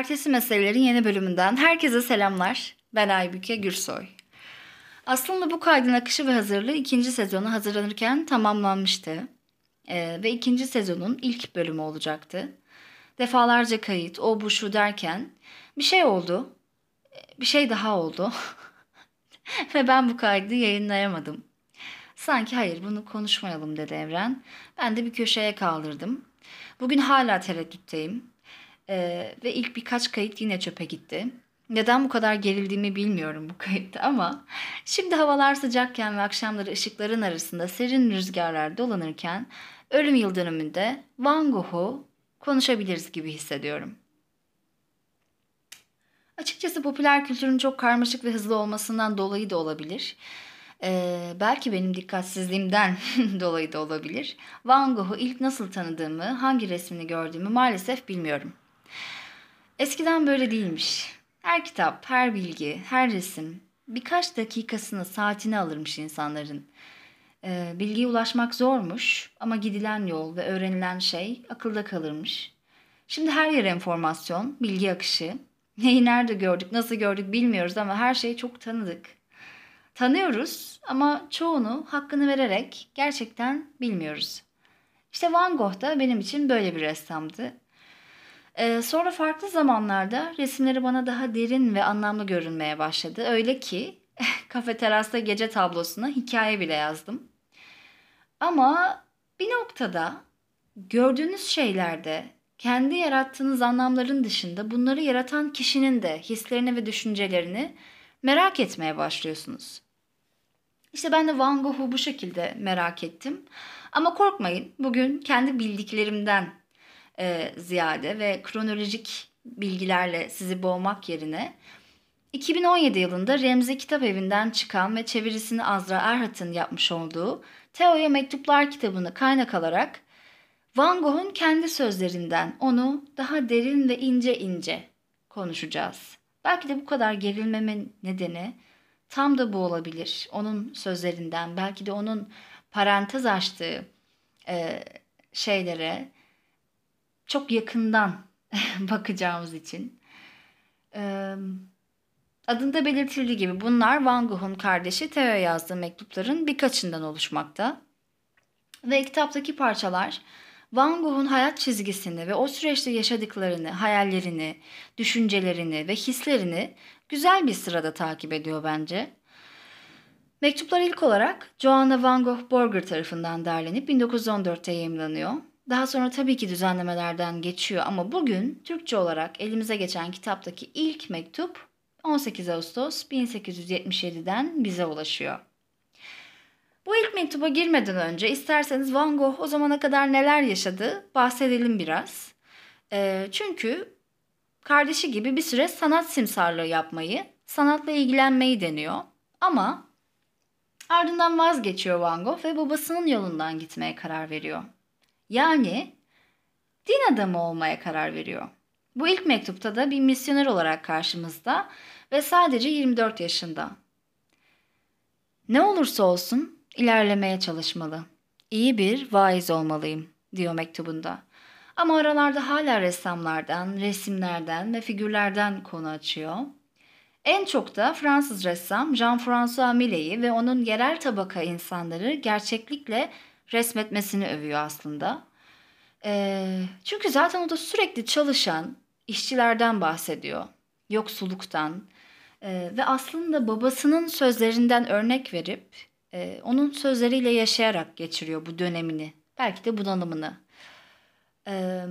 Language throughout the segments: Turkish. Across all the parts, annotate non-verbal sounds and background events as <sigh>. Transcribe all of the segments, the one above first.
Ertesi Meselelerin yeni bölümünden herkese selamlar. Ben Aybüke Gürsoy. Aslında bu kaydın akışı ve hazırlığı ikinci sezonu hazırlanırken tamamlanmıştı. Ee, ve ikinci sezonun ilk bölümü olacaktı. Defalarca kayıt, o bu şu derken bir şey oldu. Bir şey daha oldu. <laughs> ve ben bu kaydı yayınlayamadım. Sanki hayır bunu konuşmayalım dedi Evren. Ben de bir köşeye kaldırdım. Bugün hala tereddütteyim. Ee, ve ilk birkaç kayıt yine çöpe gitti. Neden bu kadar gerildiğimi bilmiyorum bu kayıtta ama şimdi havalar sıcakken ve akşamları ışıkların arasında serin rüzgarlar dolanırken ölüm yıl dönümünde Van Gogh'u konuşabiliriz gibi hissediyorum. Açıkçası popüler kültürün çok karmaşık ve hızlı olmasından dolayı da olabilir. Ee, belki benim dikkatsizliğimden <laughs> dolayı da olabilir. Van Gogh'u ilk nasıl tanıdığımı, hangi resmini gördüğümü maalesef bilmiyorum. Eskiden böyle değilmiş. Her kitap, her bilgi, her resim birkaç dakikasını, saatini alırmış insanların. Ee, bilgiye ulaşmak zormuş ama gidilen yol ve öğrenilen şey akılda kalırmış. Şimdi her yer enformasyon, bilgi akışı. <laughs> Neyi nerede gördük, nasıl gördük bilmiyoruz ama her şey çok tanıdık. Tanıyoruz ama çoğunu hakkını vererek gerçekten bilmiyoruz. İşte Van Gogh da benim için böyle bir ressamdı. Ee, sonra farklı zamanlarda resimleri bana daha derin ve anlamlı görünmeye başladı. Öyle ki <laughs> kafe terasta gece tablosuna hikaye bile yazdım. Ama bir noktada gördüğünüz şeylerde kendi yarattığınız anlamların dışında bunları yaratan kişinin de hislerini ve düşüncelerini merak etmeye başlıyorsunuz. İşte ben de Van Gogh'u bu şekilde merak ettim. Ama korkmayın bugün kendi bildiklerimden e, ziyade ve kronolojik bilgilerle sizi boğmak yerine 2017 yılında Remzi Kitap Evi'nden çıkan ve çevirisini Azra Erhat'ın yapmış olduğu Teo'ya Mektuplar kitabını kaynak alarak Van Gogh'un kendi sözlerinden onu daha derin ve ince ince konuşacağız. Belki de bu kadar gerilmemin nedeni tam da bu olabilir. Onun sözlerinden, belki de onun parantez açtığı e, şeylere çok yakından <laughs> bakacağımız için. Adında belirtildiği gibi bunlar Van Gogh'un kardeşi Theo yazdığı mektupların birkaçından oluşmakta. Ve kitaptaki parçalar Van Gogh'un hayat çizgisini ve o süreçte yaşadıklarını, hayallerini, düşüncelerini ve hislerini güzel bir sırada takip ediyor bence. Mektuplar ilk olarak Joanna Van Gogh Borger tarafından derlenip 1914'te yayımlanıyor. Daha sonra tabii ki düzenlemelerden geçiyor ama bugün Türkçe olarak elimize geçen kitaptaki ilk mektup 18 Ağustos 1877'den bize ulaşıyor. Bu ilk mektuba girmeden önce isterseniz Van Gogh o zamana kadar neler yaşadı bahsedelim biraz. E, çünkü kardeşi gibi bir süre sanat simsarlığı yapmayı, sanatla ilgilenmeyi deniyor. Ama ardından vazgeçiyor Van Gogh ve babasının yolundan gitmeye karar veriyor. Yani din adamı olmaya karar veriyor. Bu ilk mektupta da bir misyoner olarak karşımızda ve sadece 24 yaşında. Ne olursa olsun ilerlemeye çalışmalı. İyi bir vaiz olmalıyım diyor mektubunda. Ama aralarda hala ressamlardan, resimlerden ve figürlerden konu açıyor. En çok da Fransız ressam Jean-François Millet'i ve onun yerel tabaka insanları gerçeklikle resmetmesini övüyor aslında. E, çünkü zaten o da sürekli çalışan işçilerden bahsediyor. Yoksulluktan e, ve aslında babasının sözlerinden örnek verip e, onun sözleriyle yaşayarak geçiriyor bu dönemini. Belki de bunalımını. E,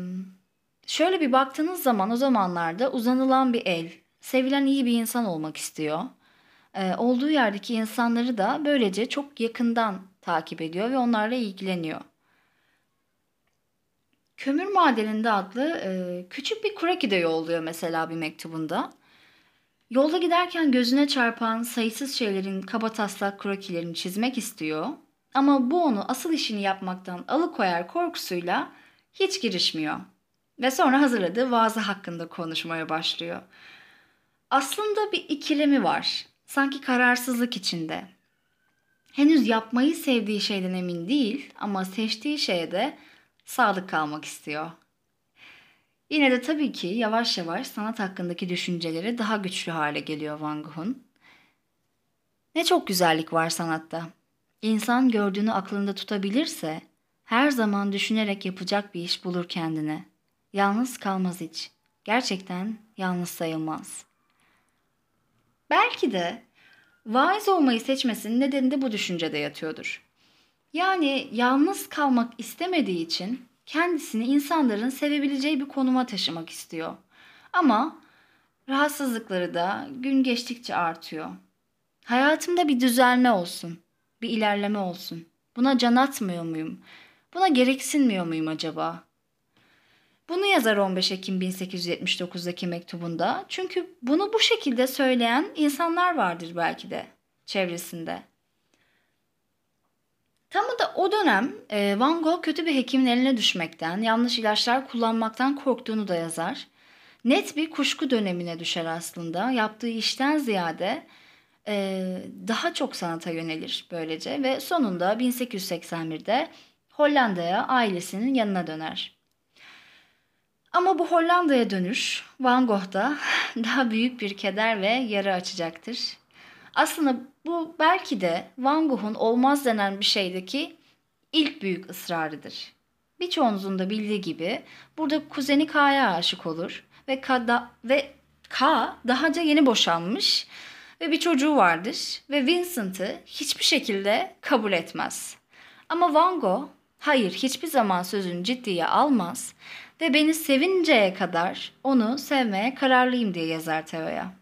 şöyle bir baktığınız zaman o zamanlarda uzanılan bir el, sevilen iyi bir insan olmak istiyor. E, olduğu yerdeki insanları da böylece çok yakından takip ediyor ve onlarla ilgileniyor. Kömür madeninde adlı e, küçük bir kuraki de yolluyor mesela bir mektubunda. Yolda giderken gözüne çarpan sayısız şeylerin kaba taslak krokilerini çizmek istiyor. Ama bu onu asıl işini yapmaktan alıkoyar korkusuyla hiç girişmiyor. Ve sonra hazırladığı vaazı hakkında konuşmaya başlıyor. Aslında bir ikilemi var. Sanki kararsızlık içinde. Henüz yapmayı sevdiği şeyden emin değil ama seçtiği şeye de sadık kalmak istiyor. Yine de tabii ki yavaş yavaş sanat hakkındaki düşünceleri daha güçlü hale geliyor Van Gogh'un. Ne çok güzellik var sanatta. İnsan gördüğünü aklında tutabilirse her zaman düşünerek yapacak bir iş bulur kendine. Yalnız kalmaz hiç. Gerçekten yalnız sayılmaz. Belki de vaiz olmayı seçmesinin nedeni de bu düşüncede yatıyordur. Yani yalnız kalmak istemediği için kendisini insanların sevebileceği bir konuma taşımak istiyor. Ama rahatsızlıkları da gün geçtikçe artıyor. Hayatımda bir düzelme olsun, bir ilerleme olsun. Buna can atmıyor muyum? Buna gereksinmiyor muyum acaba? Bunu yazar 15 Ekim 1879'daki mektubunda. Çünkü bunu bu şekilde söyleyen insanlar vardır belki de çevresinde. Tam da o dönem e, Van Gogh kötü bir hekimin eline düşmekten, yanlış ilaçlar kullanmaktan korktuğunu da yazar. Net bir kuşku dönemine düşer aslında. Yaptığı işten ziyade e, daha çok sanata yönelir böylece ve sonunda 1881'de Hollanda'ya ailesinin yanına döner. Ama bu Hollanda'ya dönüş Van Gogh'da <laughs> daha büyük bir keder ve yara açacaktır. Aslında bu belki de Van Gogh'un olmaz denen bir şeydeki ilk büyük ısrarıdır. Birçoğunuzun da bildiği gibi burada kuzeni K'ya aşık olur ve K, da, ve K dahaca yeni boşanmış ve bir çocuğu vardır ve Vincent'ı hiçbir şekilde kabul etmez. Ama Van Gogh hayır hiçbir zaman sözünü ciddiye almaz ve beni sevinceye kadar onu sevmeye kararlıyım diye yazar Teo'ya.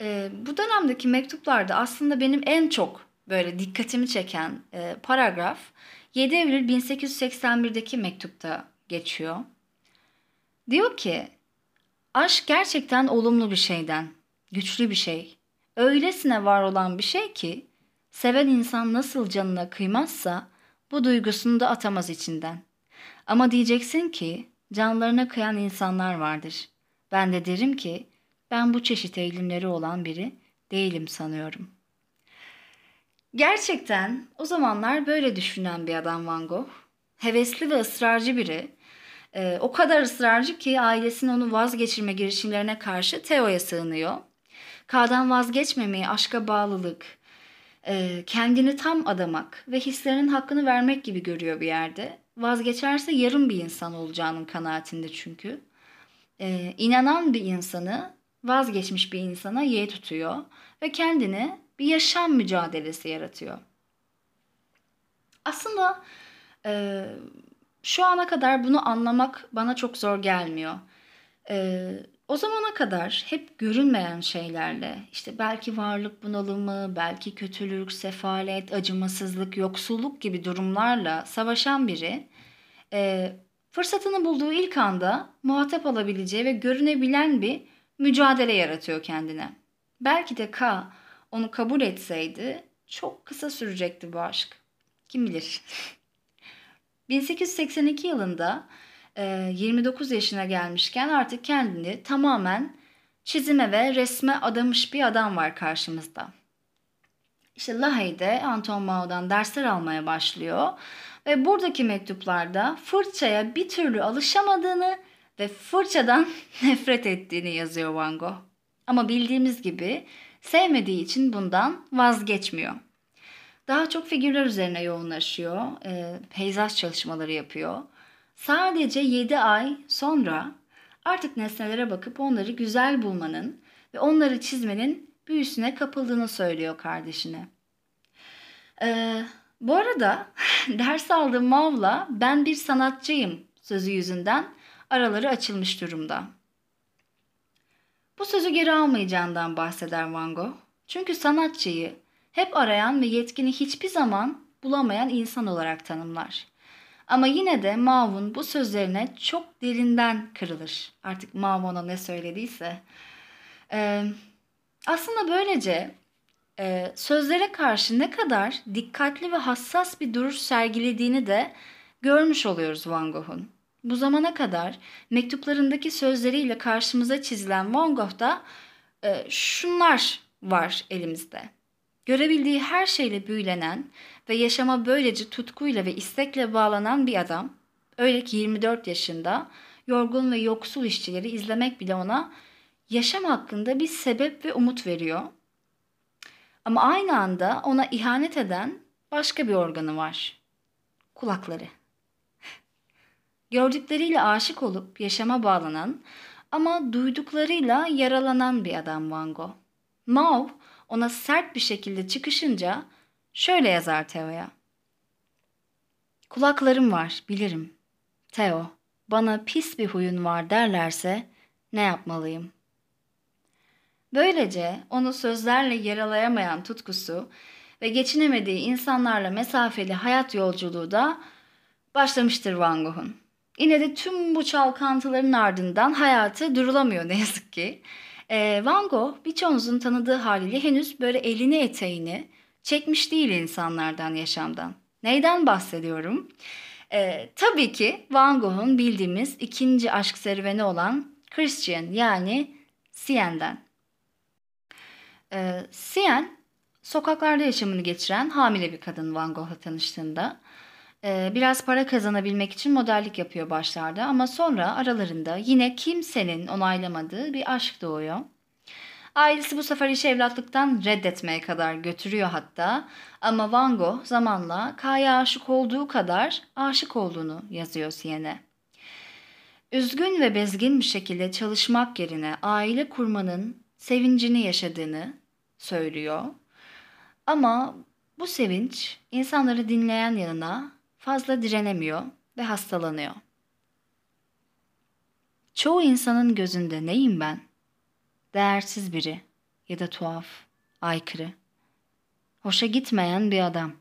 Ee, bu dönemdeki mektuplarda aslında benim en çok böyle dikkatimi çeken e, paragraf 7 Eylül 1881'deki mektupta geçiyor. Diyor ki, aşk gerçekten olumlu bir şeyden, güçlü bir şey. Öylesine var olan bir şey ki, seven insan nasıl canına kıymazsa bu duygusunu da atamaz içinden. Ama diyeceksin ki, canlarına kıyan insanlar vardır. Ben de derim ki, ben bu çeşit eğilimleri olan biri değilim sanıyorum. Gerçekten o zamanlar böyle düşünen bir adam Van Gogh. Hevesli ve ısrarcı biri. Ee, o kadar ısrarcı ki ailesinin onu vazgeçirme girişimlerine karşı Theo'ya sığınıyor. K'dan vazgeçmemeyi aşka bağlılık, e, kendini tam adamak ve hislerinin hakkını vermek gibi görüyor bir yerde. Vazgeçerse yarım bir insan olacağının kanaatinde çünkü. E, inanan bir insanı vazgeçmiş bir insana ye tutuyor ve kendini bir yaşam mücadelesi yaratıyor. Aslında e, şu ana kadar bunu anlamak bana çok zor gelmiyor. E, o zamana kadar hep görünmeyen şeylerle, işte belki varlık bunalımı, belki kötülük, sefalet, acımasızlık, yoksulluk gibi durumlarla savaşan biri, e, fırsatını bulduğu ilk anda muhatap alabileceği ve görünebilen bir mücadele yaratıyor kendine. Belki de K onu kabul etseydi çok kısa sürecekti bu aşk. Kim bilir. <laughs> 1882 yılında 29 e, yaşına gelmişken artık kendini tamamen çizime ve resme adamış bir adam var karşımızda. İşte Lahey'de Anton Mau'dan dersler almaya başlıyor ve buradaki mektuplarda fırçaya bir türlü alışamadığını ve fırçadan <laughs> nefret ettiğini yazıyor Van Gogh. Ama bildiğimiz gibi sevmediği için bundan vazgeçmiyor. Daha çok figürler üzerine yoğunlaşıyor, e, peyzaj çalışmaları yapıyor. Sadece 7 ay sonra artık nesnelere bakıp onları güzel bulmanın ve onları çizmenin büyüsüne kapıldığını söylüyor kardeşine. Ee, bu arada <laughs> ders aldığım Mav'la ben bir sanatçıyım sözü yüzünden araları açılmış durumda. Bu sözü geri almayacağından bahseder Van Gogh. Çünkü sanatçıyı hep arayan ve yetkini hiçbir zaman bulamayan insan olarak tanımlar. Ama yine de Mav'un bu sözlerine çok derinden kırılır. Artık Mav ona ne söylediyse. Ee, aslında böylece e, sözlere karşı ne kadar dikkatli ve hassas bir duruş sergilediğini de görmüş oluyoruz Van Gogh'un. Bu zamana kadar mektuplarındaki sözleriyle karşımıza çizilen Van Gogh'da e, şunlar var elimizde. Görebildiği her şeyle büyülenen ve yaşama böylece tutkuyla ve istekle bağlanan bir adam Öyle ki 24 yaşında yorgun ve yoksul işçileri izlemek bile ona yaşam hakkında bir sebep ve umut veriyor. Ama aynı anda ona ihanet eden başka bir organı var. Kulakları. Gördükleriyle aşık olup yaşama bağlanan ama duyduklarıyla yaralanan bir adam Van Gogh. Mao ona sert bir şekilde çıkışınca şöyle yazar Theo'ya. Kulaklarım var, bilirim. Theo, bana pis bir huyun var derlerse ne yapmalıyım? Böylece onu sözlerle yaralayamayan tutkusu ve geçinemediği insanlarla mesafeli hayat yolculuğu da başlamıştır Van Gogh'un. Yine de tüm bu çalkantıların ardından hayatı durulamıyor ne yazık ki. Ee, Van Gogh birçoğunuzun tanıdığı haliyle henüz böyle elini eteğini çekmiş değil insanlardan, yaşamdan. Neyden bahsediyorum? Ee, tabii ki Van Gogh'un bildiğimiz ikinci aşk serüveni olan Christian yani Sien'den. Ee, Sien, sokaklarda yaşamını geçiren hamile bir kadın Van Gogh'la tanıştığında. Ee, biraz para kazanabilmek için modellik yapıyor başlarda ama sonra aralarında yine kimsenin onaylamadığı bir aşk doğuyor. Ailesi bu sefer işi evlatlıktan reddetmeye kadar götürüyor hatta. Ama Van Gogh zamanla K'ya aşık olduğu kadar aşık olduğunu yazıyor Sien'e. Üzgün ve bezgin bir şekilde çalışmak yerine aile kurmanın sevincini yaşadığını söylüyor. Ama bu sevinç insanları dinleyen yanına fazla direnemiyor ve hastalanıyor. Çoğu insanın gözünde neyim ben? Değersiz biri ya da tuhaf, aykırı. Hoşa gitmeyen bir adam.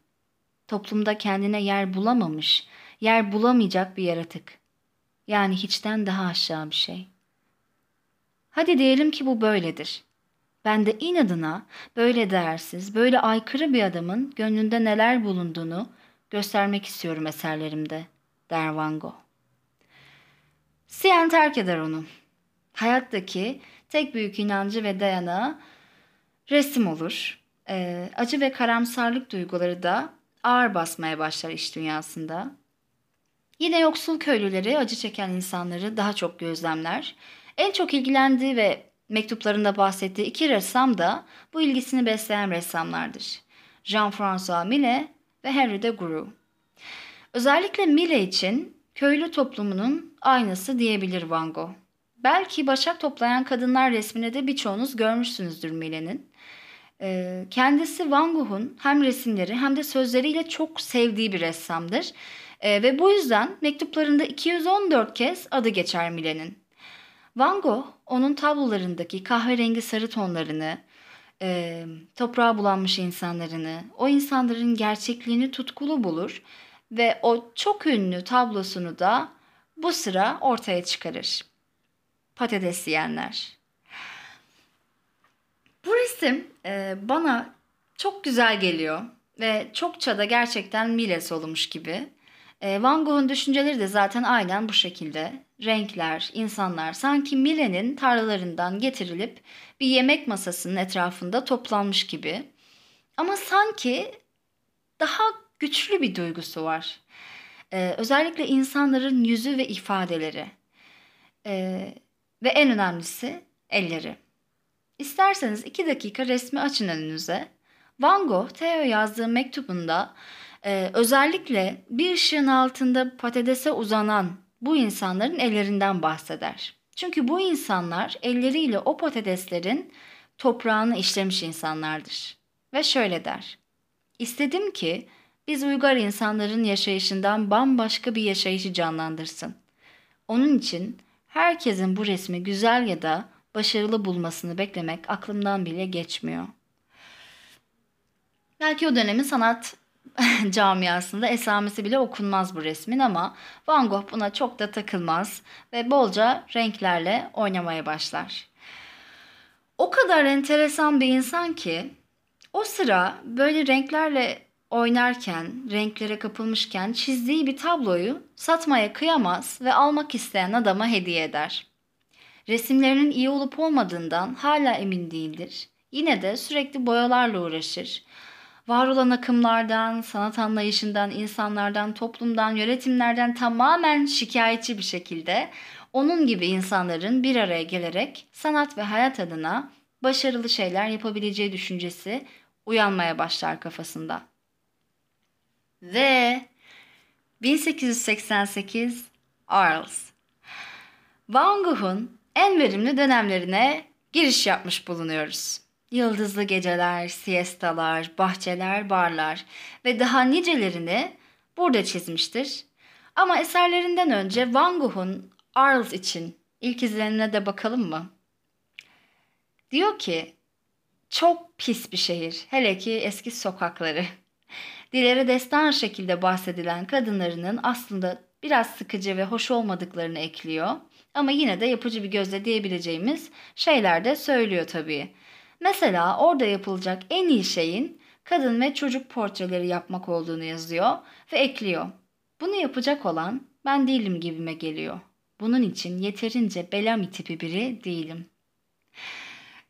Toplumda kendine yer bulamamış, yer bulamayacak bir yaratık. Yani hiçten daha aşağı bir şey. Hadi diyelim ki bu böyledir. Ben de inadına böyle değersiz, böyle aykırı bir adamın gönlünde neler bulunduğunu göstermek istiyorum eserlerimde, der Van. Sien terk eder onu. Hayattaki tek büyük inancı ve dayanağı resim olur. E, acı ve karamsarlık duyguları da ağır basmaya başlar iş dünyasında. Yine yoksul köylüleri, acı çeken insanları daha çok gözlemler. En çok ilgilendiği ve mektuplarında bahsettiği iki ressam da bu ilgisini besleyen ressamlardır. Jean-François Millet ve Henri de Gros. Özellikle Millet için köylü toplumunun aynası diyebilir Van Gogh. Belki başak toplayan kadınlar resmini de birçoğunuz görmüşsünüzdür Millet'in. Ee, kendisi Van Gogh'un hem resimleri hem de sözleriyle çok sevdiği bir ressamdır. Ee, ve bu yüzden mektuplarında 214 kez adı geçer Millet'in. Van Gogh onun tablolarındaki kahverengi sarı tonlarını, e, toprağa bulanmış insanlarını, o insanların gerçekliğini tutkulu bulur ve o çok ünlü tablosunu da bu sıra ortaya çıkarır. Patates yiyenler. Bu resim e, bana çok güzel geliyor ve çokça da gerçekten Miles olmuş gibi. E, Van Gogh'un düşünceleri de zaten aynen bu şekilde. Renkler, insanlar sanki Mile'nin tarlalarından getirilip bir yemek masasının etrafında toplanmış gibi. Ama sanki daha güçlü bir duygusu var. Ee, özellikle insanların yüzü ve ifadeleri. Ee, ve en önemlisi elleri. İsterseniz iki dakika resmi açın önünüze. Van Gogh, Theo yazdığı mektubunda e, özellikle bir ışığın altında patatese uzanan bu insanların ellerinden bahseder. Çünkü bu insanlar elleriyle o patateslerin toprağını işlemiş insanlardır. Ve şöyle der. İstedim ki biz uygar insanların yaşayışından bambaşka bir yaşayışı canlandırsın. Onun için herkesin bu resmi güzel ya da başarılı bulmasını beklemek aklımdan bile geçmiyor. Belki o dönemin sanat <laughs> camiasında esamesi bile okunmaz bu resmin ama Van Gogh buna çok da takılmaz ve bolca renklerle oynamaya başlar. O kadar enteresan bir insan ki o sıra böyle renklerle oynarken, renklere kapılmışken çizdiği bir tabloyu satmaya kıyamaz ve almak isteyen adama hediye eder. Resimlerinin iyi olup olmadığından hala emin değildir. Yine de sürekli boyalarla uğraşır. Var olan akımlardan, sanat anlayışından, insanlardan, toplumdan, yönetimlerden tamamen şikayetçi bir şekilde onun gibi insanların bir araya gelerek sanat ve hayat adına başarılı şeyler yapabileceği düşüncesi uyanmaya başlar kafasında. Ve 1888 Arles Van Gogh'un en verimli dönemlerine giriş yapmış bulunuyoruz. Yıldızlı geceler, siestalar, bahçeler, barlar ve daha nicelerini burada çizmiştir. Ama eserlerinden önce Van Gogh'un Arles için ilk izlenimine de bakalım mı? Diyor ki, çok pis bir şehir, hele ki eski sokakları. <laughs> Dilere destan şekilde bahsedilen kadınlarının aslında biraz sıkıcı ve hoş olmadıklarını ekliyor. Ama yine de yapıcı bir gözle diyebileceğimiz şeyler de söylüyor tabii. Mesela orada yapılacak en iyi şeyin kadın ve çocuk portreleri yapmak olduğunu yazıyor ve ekliyor. Bunu yapacak olan ben değilim gibime geliyor. Bunun için yeterince Bellamy tipi biri değilim.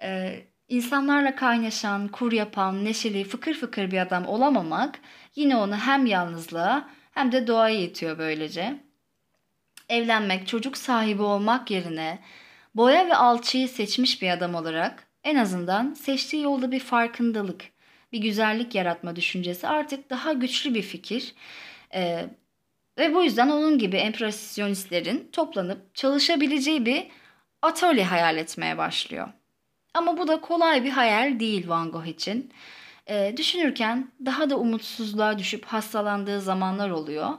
Ee, insanlarla kaynaşan, kur yapan, neşeli, fıkır fıkır bir adam olamamak yine onu hem yalnızlığa hem de doğaya itiyor böylece. Evlenmek, çocuk sahibi olmak yerine boya ve alçıyı seçmiş bir adam olarak en azından seçtiği yolda bir farkındalık, bir güzellik yaratma düşüncesi artık daha güçlü bir fikir. Ee, ve bu yüzden onun gibi empresyonistlerin toplanıp çalışabileceği bir atölye hayal etmeye başlıyor. Ama bu da kolay bir hayal değil Van Gogh için. Ee, düşünürken daha da umutsuzluğa düşüp hastalandığı zamanlar oluyor.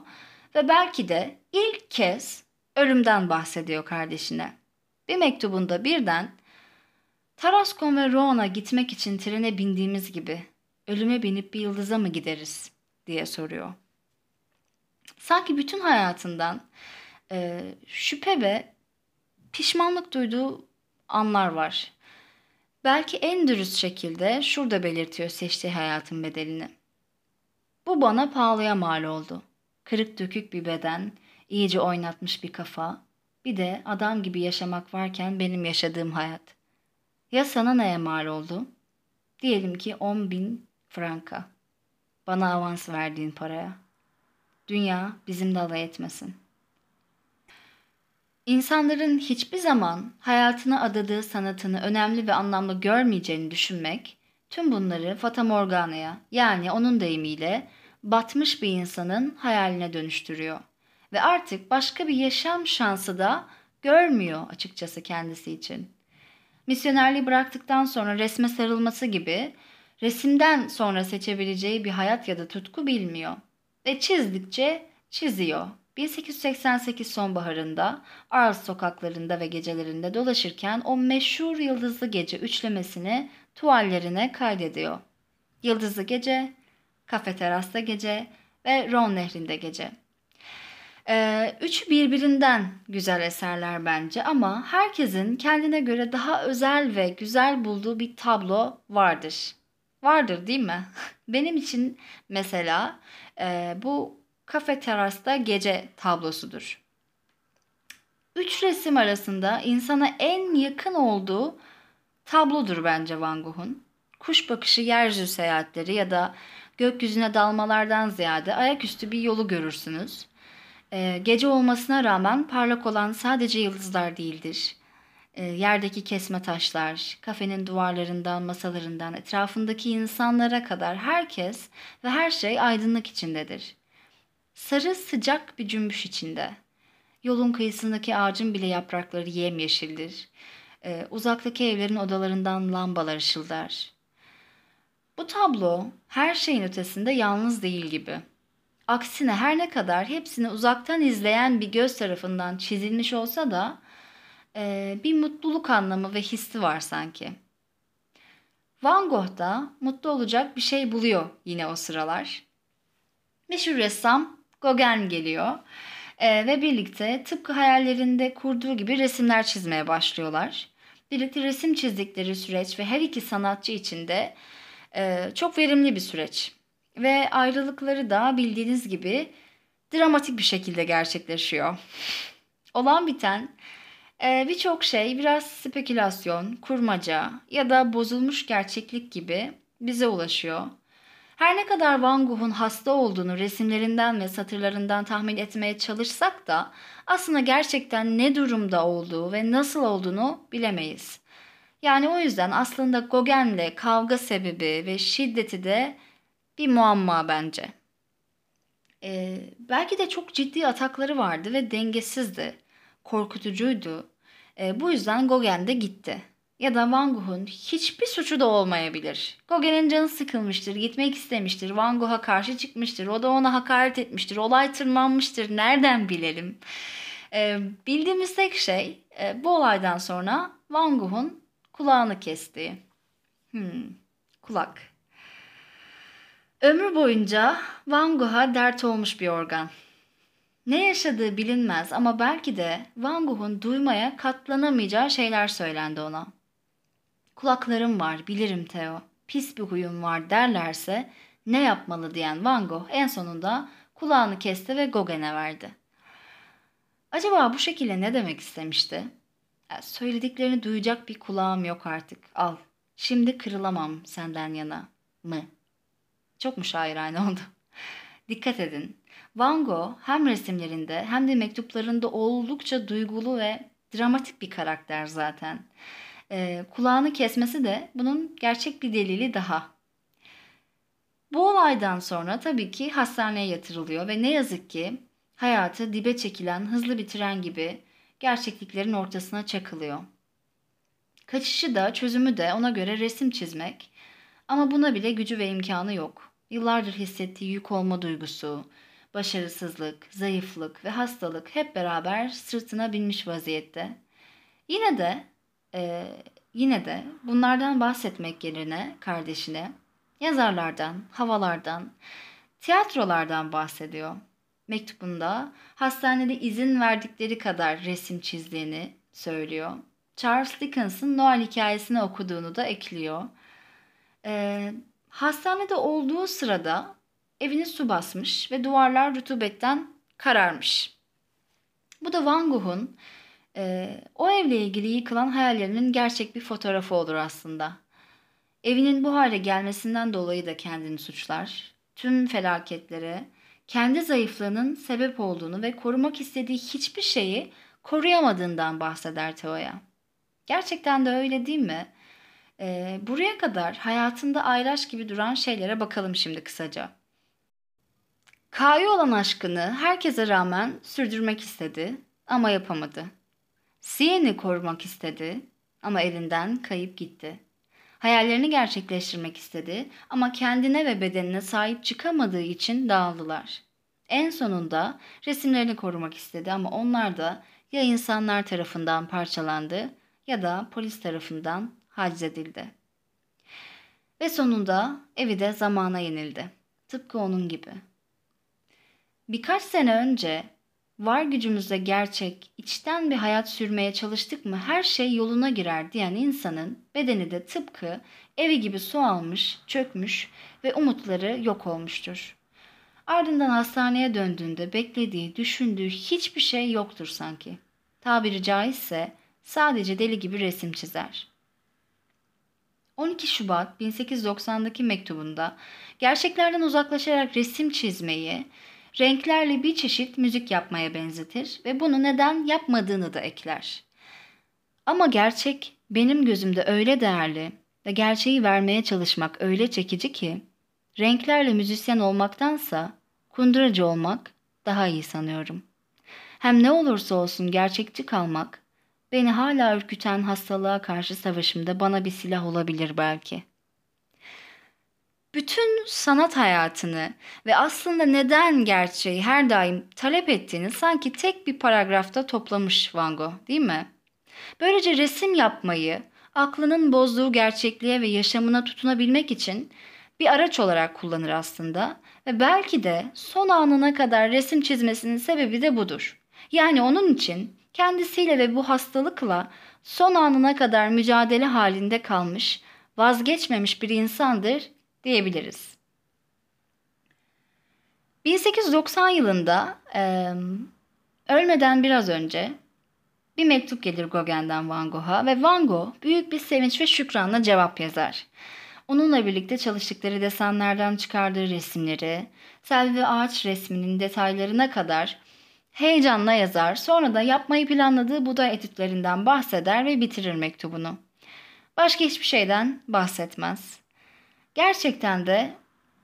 Ve belki de ilk kez ölümden bahsediyor kardeşine. Bir mektubunda birden Tarascon ve Roan'a gitmek için trene bindiğimiz gibi ölüme binip bir yıldıza mı gideriz diye soruyor. Sanki bütün hayatından e, şüphe ve pişmanlık duyduğu anlar var. Belki en dürüst şekilde şurada belirtiyor seçtiği hayatın bedelini. Bu bana pahalıya mal oldu. Kırık dökük bir beden, iyice oynatmış bir kafa, bir de adam gibi yaşamak varken benim yaşadığım hayat. Ya sana neye mal oldu? Diyelim ki 10 bin franka. Bana avans verdiğin paraya. Dünya bizimle alay etmesin. İnsanların hiçbir zaman hayatına adadığı sanatını önemli ve anlamlı görmeyeceğini düşünmek, tüm bunları Fata Morgana'ya yani onun deyimiyle batmış bir insanın hayaline dönüştürüyor. Ve artık başka bir yaşam şansı da görmüyor açıkçası kendisi için. Misyonerliği bıraktıktan sonra resme sarılması gibi resimden sonra seçebileceği bir hayat ya da tutku bilmiyor. Ve çizdikçe çiziyor. 1888 sonbaharında Arles sokaklarında ve gecelerinde dolaşırken o meşhur Yıldızlı Gece üçlemesini tuvallerine kaydediyor. Yıldızlı Gece, Kafe Terasta Gece ve Ron Nehri'nde Gece. Ee, üçü birbirinden güzel eserler bence ama herkesin kendine göre daha özel ve güzel bulduğu bir tablo vardır. Vardır değil mi? <laughs> Benim için mesela e, bu kafe terasta gece tablosudur. Üç resim arasında insana en yakın olduğu tablodur bence Van Gogh'un. Kuş bakışı yeryüzü seyahatleri ya da gökyüzüne dalmalardan ziyade ayaküstü bir yolu görürsünüz. Ee, gece olmasına rağmen parlak olan sadece yıldızlar değildir. Ee, yerdeki kesme taşlar, kafenin duvarlarından, masalarından, etrafındaki insanlara kadar herkes ve her şey aydınlık içindedir. Sarı sıcak bir cümbüş içinde. Yolun kıyısındaki ağacın bile yaprakları yemyeşildir. Ee, uzaktaki evlerin odalarından lambalar ışıldar. Bu tablo her şeyin ötesinde yalnız değil gibi. Aksine her ne kadar hepsini uzaktan izleyen bir göz tarafından çizilmiş olsa da e, bir mutluluk anlamı ve hissi var sanki. Van Gogh da mutlu olacak bir şey buluyor yine o sıralar. Meşhur ressam Gauguin geliyor e, ve birlikte tıpkı hayallerinde kurduğu gibi resimler çizmeye başlıyorlar. Birlikte resim çizdikleri süreç ve her iki sanatçı için de e, çok verimli bir süreç. Ve ayrılıkları da bildiğiniz gibi dramatik bir şekilde gerçekleşiyor. Olan biten e, birçok şey biraz spekülasyon, kurmaca ya da bozulmuş gerçeklik gibi bize ulaşıyor. Her ne kadar Van Gogh'un hasta olduğunu resimlerinden ve satırlarından tahmin etmeye çalışsak da aslında gerçekten ne durumda olduğu ve nasıl olduğunu bilemeyiz. Yani o yüzden aslında Gauguin'le kavga sebebi ve şiddeti de bir muamma bence. Ee, belki de çok ciddi atakları vardı ve dengesizdi, korkutucuydu. Ee, bu yüzden Gauguin de gitti. Ya da Van Gogh'un hiçbir suçu da olmayabilir. Gauguin'in canı sıkılmıştır, gitmek istemiştir, Van Gogh'a karşı çıkmıştır, o da ona hakaret etmiştir, olay tırmanmıştır, nereden bilelim? Ee, bildiğimiz tek şey e, bu olaydan sonra Van Gogh'un kulağını kesti. Hmm, kulak. Ömrü boyunca Van Gogh'a dert olmuş bir organ. Ne yaşadığı bilinmez ama belki de Van Gogh'un duymaya katlanamayacağı şeyler söylendi ona. Kulaklarım var, bilirim Theo. Pis bir huyum var derlerse ne yapmalı diyen Van Gogh en sonunda kulağını kesti ve Gauguin'e verdi. Acaba bu şekilde ne demek istemişti? Ya, söylediklerini duyacak bir kulağım yok artık. Al. Şimdi kırılamam senden yana mı? Çok müşairane <laughs> oldu. Dikkat edin. Van Gogh hem resimlerinde hem de mektuplarında oldukça duygulu ve dramatik bir karakter zaten. Ee, kulağını kesmesi de bunun gerçek bir delili daha. Bu olaydan sonra tabii ki hastaneye yatırılıyor ve ne yazık ki hayatı dibe çekilen hızlı bir tren gibi gerçekliklerin ortasına çakılıyor. Kaçışı da çözümü de ona göre resim çizmek ama buna bile gücü ve imkanı yok. Yıllardır hissettiği yük olma duygusu, başarısızlık, zayıflık ve hastalık hep beraber sırtına binmiş vaziyette. Yine de e, yine de bunlardan bahsetmek yerine kardeşine yazarlardan, havalardan, tiyatrolardan bahsediyor. Mektubunda hastanede izin verdikleri kadar resim çizdiğini söylüyor. Charles Dickens'ın Noel hikayesini okuduğunu da ekliyor. Ee, hastanede olduğu sırada evini su basmış ve duvarlar rutubetten kararmış. Bu da Van Gogh'un e, o evle ilgili yıkılan hayallerinin gerçek bir fotoğrafı olur aslında. Evinin bu hale gelmesinden dolayı da kendini suçlar. Tüm felaketlere, kendi zayıflığının sebep olduğunu ve korumak istediği hiçbir şeyi koruyamadığından bahseder Teo'ya. Gerçekten de öyle değil mi? Ee, buraya kadar hayatında ayraç gibi duran şeylere bakalım şimdi kısaca. K'ya olan aşkını herkese rağmen sürdürmek istedi ama yapamadı. Sien'i korumak istedi ama elinden kayıp gitti. Hayallerini gerçekleştirmek istedi ama kendine ve bedenine sahip çıkamadığı için dağıldılar. En sonunda resimlerini korumak istedi ama onlar da ya insanlar tarafından parçalandı ya da polis tarafından haczedildi. Ve sonunda evi de zamana yenildi. Tıpkı onun gibi. Birkaç sene önce var gücümüzle gerçek, içten bir hayat sürmeye çalıştık mı her şey yoluna girer diyen insanın bedeni de tıpkı evi gibi su almış, çökmüş ve umutları yok olmuştur. Ardından hastaneye döndüğünde beklediği, düşündüğü hiçbir şey yoktur sanki. Tabiri caizse sadece deli gibi resim çizer. 12 Şubat 1890'daki mektubunda gerçeklerden uzaklaşarak resim çizmeyi, renklerle bir çeşit müzik yapmaya benzetir ve bunu neden yapmadığını da ekler. Ama gerçek benim gözümde öyle değerli ve gerçeği vermeye çalışmak öyle çekici ki renklerle müzisyen olmaktansa kunduracı olmak daha iyi sanıyorum. Hem ne olursa olsun gerçekçi kalmak beni hala ürküten hastalığa karşı savaşımda bana bir silah olabilir belki.'' bütün sanat hayatını ve aslında neden gerçeği her daim talep ettiğini sanki tek bir paragrafta toplamış Van Gogh değil mi? Böylece resim yapmayı aklının bozduğu gerçekliğe ve yaşamına tutunabilmek için bir araç olarak kullanır aslında ve belki de son anına kadar resim çizmesinin sebebi de budur. Yani onun için kendisiyle ve bu hastalıkla son anına kadar mücadele halinde kalmış, vazgeçmemiş bir insandır diyebiliriz. 1890 yılında e, ölmeden biraz önce bir mektup gelir Gauguin'den Van Gogh'a ve Van Gogh büyük bir sevinç ve şükranla cevap yazar. Onunla birlikte çalıştıkları desenlerden çıkardığı resimleri, sel ve ağaç resminin detaylarına kadar heyecanla yazar. Sonra da yapmayı planladığı buğday etütlerinden bahseder ve bitirir mektubunu. Başka hiçbir şeyden bahsetmez. Gerçekten de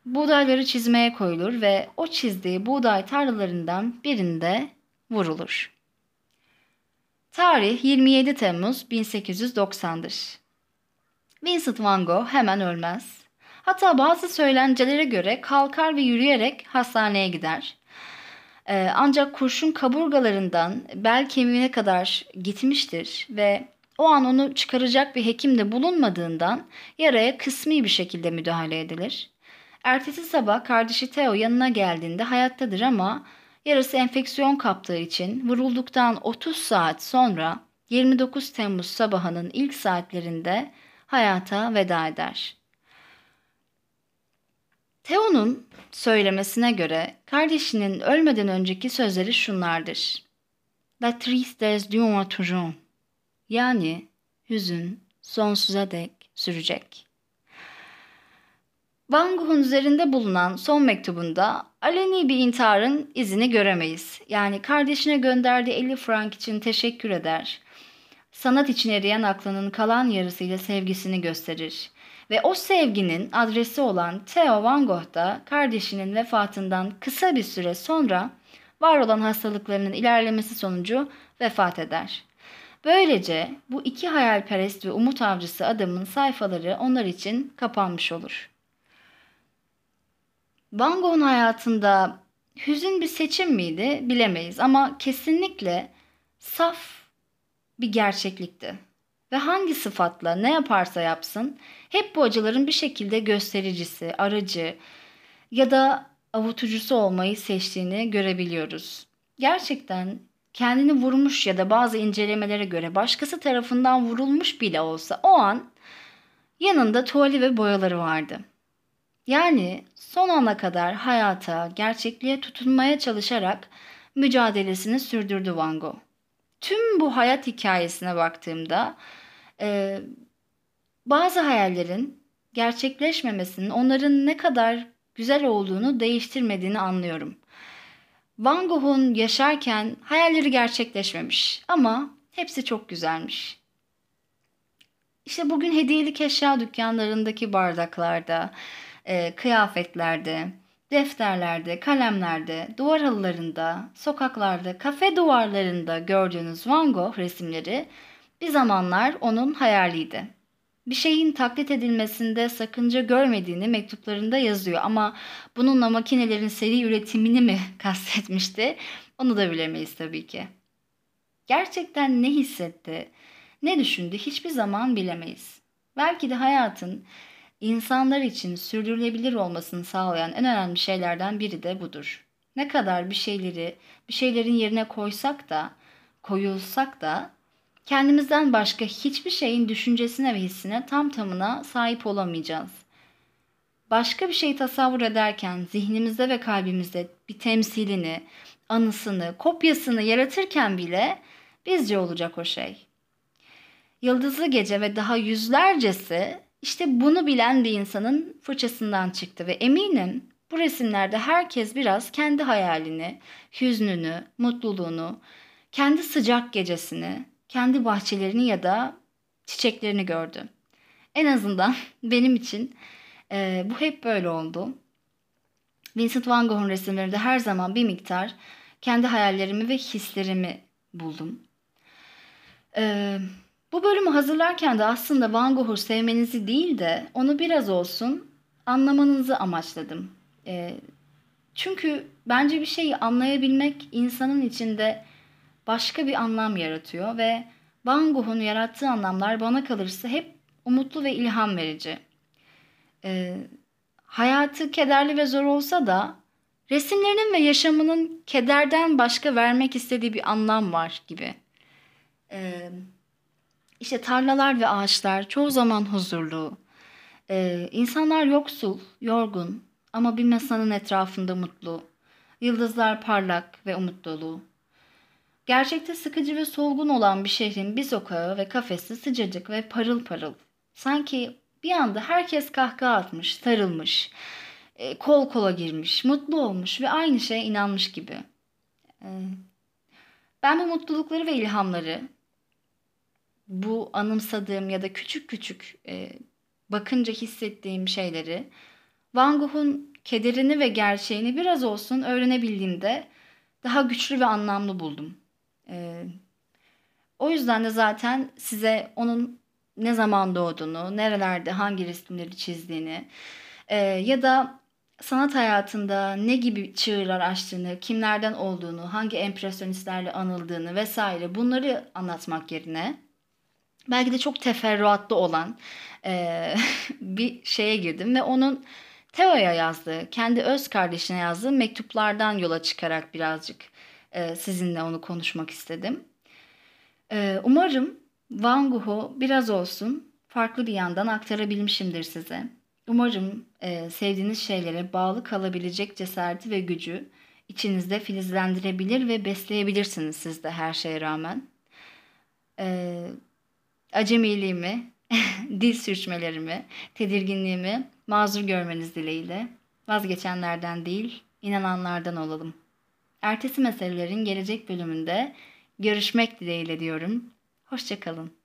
buğdayları çizmeye koyulur ve o çizdiği buğday tarlalarından birinde vurulur. Tarih 27 Temmuz 1890'dır. Vincent van Gogh hemen ölmez. Hatta bazı söylencelere göre kalkar ve yürüyerek hastaneye gider. Ee, ancak kurşun kaburgalarından bel kemiğine kadar gitmiştir ve o an onu çıkaracak bir hekim de bulunmadığından yaraya kısmi bir şekilde müdahale edilir. Ertesi sabah kardeşi Theo yanına geldiğinde hayattadır ama yarası enfeksiyon kaptığı için vurulduktan 30 saat sonra 29 Temmuz sabahının ilk saatlerinde hayata veda eder. Theo'nun söylemesine göre kardeşinin ölmeden önceki sözleri şunlardır. La tristesse dure toujours. Yani hüzün sonsuza dek sürecek. Van Gogh'un üzerinde bulunan son mektubunda aleni bir intiharın izini göremeyiz. Yani kardeşine gönderdiği 50 frank için teşekkür eder. Sanat için eriyen aklının kalan yarısıyla sevgisini gösterir. Ve o sevginin adresi olan Theo Van Gogh da kardeşinin vefatından kısa bir süre sonra var olan hastalıklarının ilerlemesi sonucu vefat eder. Böylece bu iki hayalperest ve umut avcısı adamın sayfaları onlar için kapanmış olur. Van Gogh'un hayatında hüzün bir seçim miydi bilemeyiz ama kesinlikle saf bir gerçeklikti. Ve hangi sıfatla ne yaparsa yapsın hep bu acıların bir şekilde göstericisi, aracı ya da avutucusu olmayı seçtiğini görebiliyoruz. Gerçekten kendini vurmuş ya da bazı incelemelere göre başkası tarafından vurulmuş bile olsa o an yanında tuvali ve boyaları vardı. Yani son ana kadar hayata, gerçekliğe tutunmaya çalışarak mücadelesini sürdürdü Van Gogh. Tüm bu hayat hikayesine baktığımda e, bazı hayallerin gerçekleşmemesinin onların ne kadar güzel olduğunu değiştirmediğini anlıyorum. Van Gogh'un yaşarken hayalleri gerçekleşmemiş ama hepsi çok güzelmiş. İşte bugün hediyelik eşya dükkanlarındaki bardaklarda, e, kıyafetlerde, defterlerde, kalemlerde, duvar halılarında, sokaklarda, kafe duvarlarında gördüğünüz Van Gogh resimleri bir zamanlar onun hayaliydi. Bir şeyin taklit edilmesinde sakınca görmediğini mektuplarında yazıyor ama bununla makinelerin seri üretimini mi <laughs> kastetmişti onu da bilemeyiz tabii ki. Gerçekten ne hissetti, ne düşündü hiçbir zaman bilemeyiz. Belki de hayatın insanlar için sürdürülebilir olmasını sağlayan en önemli şeylerden biri de budur. Ne kadar bir şeyleri, bir şeylerin yerine koysak da, koyulsak da kendimizden başka hiçbir şeyin düşüncesine ve hissine tam tamına sahip olamayacağız. Başka bir şey tasavvur ederken zihnimizde ve kalbimizde bir temsilini, anısını, kopyasını yaratırken bile bizce olacak o şey. Yıldızlı Gece ve daha yüzlercesi işte bunu bilen bir insanın fırçasından çıktı ve eminim bu resimlerde herkes biraz kendi hayalini, hüznünü, mutluluğunu, kendi sıcak gecesini, kendi bahçelerini ya da çiçeklerini gördü. En azından <laughs> benim için e, bu hep böyle oldu. Vincent van Gogh'un resimlerinde her zaman bir miktar kendi hayallerimi ve hislerimi buldum. Ee, bu bölümü hazırlarken de aslında Van Gogh'u sevmenizi değil de onu biraz olsun anlamanızı amaçladım. E, çünkü bence bir şeyi anlayabilmek insanın içinde başka bir anlam yaratıyor ve Van Gogh'un yarattığı anlamlar bana kalırsa hep umutlu ve ilham verici. E, hayatı kederli ve zor olsa da resimlerinin ve yaşamının kederden başka vermek istediği bir anlam var gibi. Evet işte tarlalar ve ağaçlar çoğu zaman huzurlu. Ee, insanlar yoksul, yorgun ama bir masanın etrafında mutlu. Yıldızlar parlak ve umut dolu. Gerçekte sıkıcı ve solgun olan bir şehrin bir sokağı ve kafesi sıcacık ve parıl parıl. Sanki Bir anda herkes kahkaha atmış, sarılmış, e, kol kola girmiş, mutlu olmuş ve aynı şeye inanmış gibi. E, ben bu mutlulukları ve ilhamları bu anımsadığım ya da küçük küçük e, bakınca hissettiğim şeyleri Van Gogh'un kederini ve gerçeğini biraz olsun öğrenebildiğimde daha güçlü ve anlamlı buldum. E, o yüzden de zaten size onun ne zaman doğduğunu, nerelerde hangi resimleri çizdiğini e, ya da sanat hayatında ne gibi çığırlar açtığını, kimlerden olduğunu, hangi empresyonistlerle anıldığını vesaire bunları anlatmak yerine belki de çok teferruatlı olan e, <laughs> bir şeye girdim ve onun Teo'ya yazdığı, kendi öz kardeşine yazdığı mektuplardan yola çıkarak birazcık e, sizinle onu konuşmak istedim. E, umarım Van Gogh'u biraz olsun farklı bir yandan aktarabilmişimdir size. Umarım e, sevdiğiniz şeylere bağlı kalabilecek cesareti ve gücü içinizde filizlendirebilir ve besleyebilirsiniz siz de her şeye rağmen. Acemiliğimi, <laughs> dil sürçmelerimi, tedirginliğimi mazur görmeniz dileğiyle. Vazgeçenlerden değil, inananlardan olalım. Ertesi meselelerin gelecek bölümünde görüşmek dileğiyle diyorum. Hoşçakalın.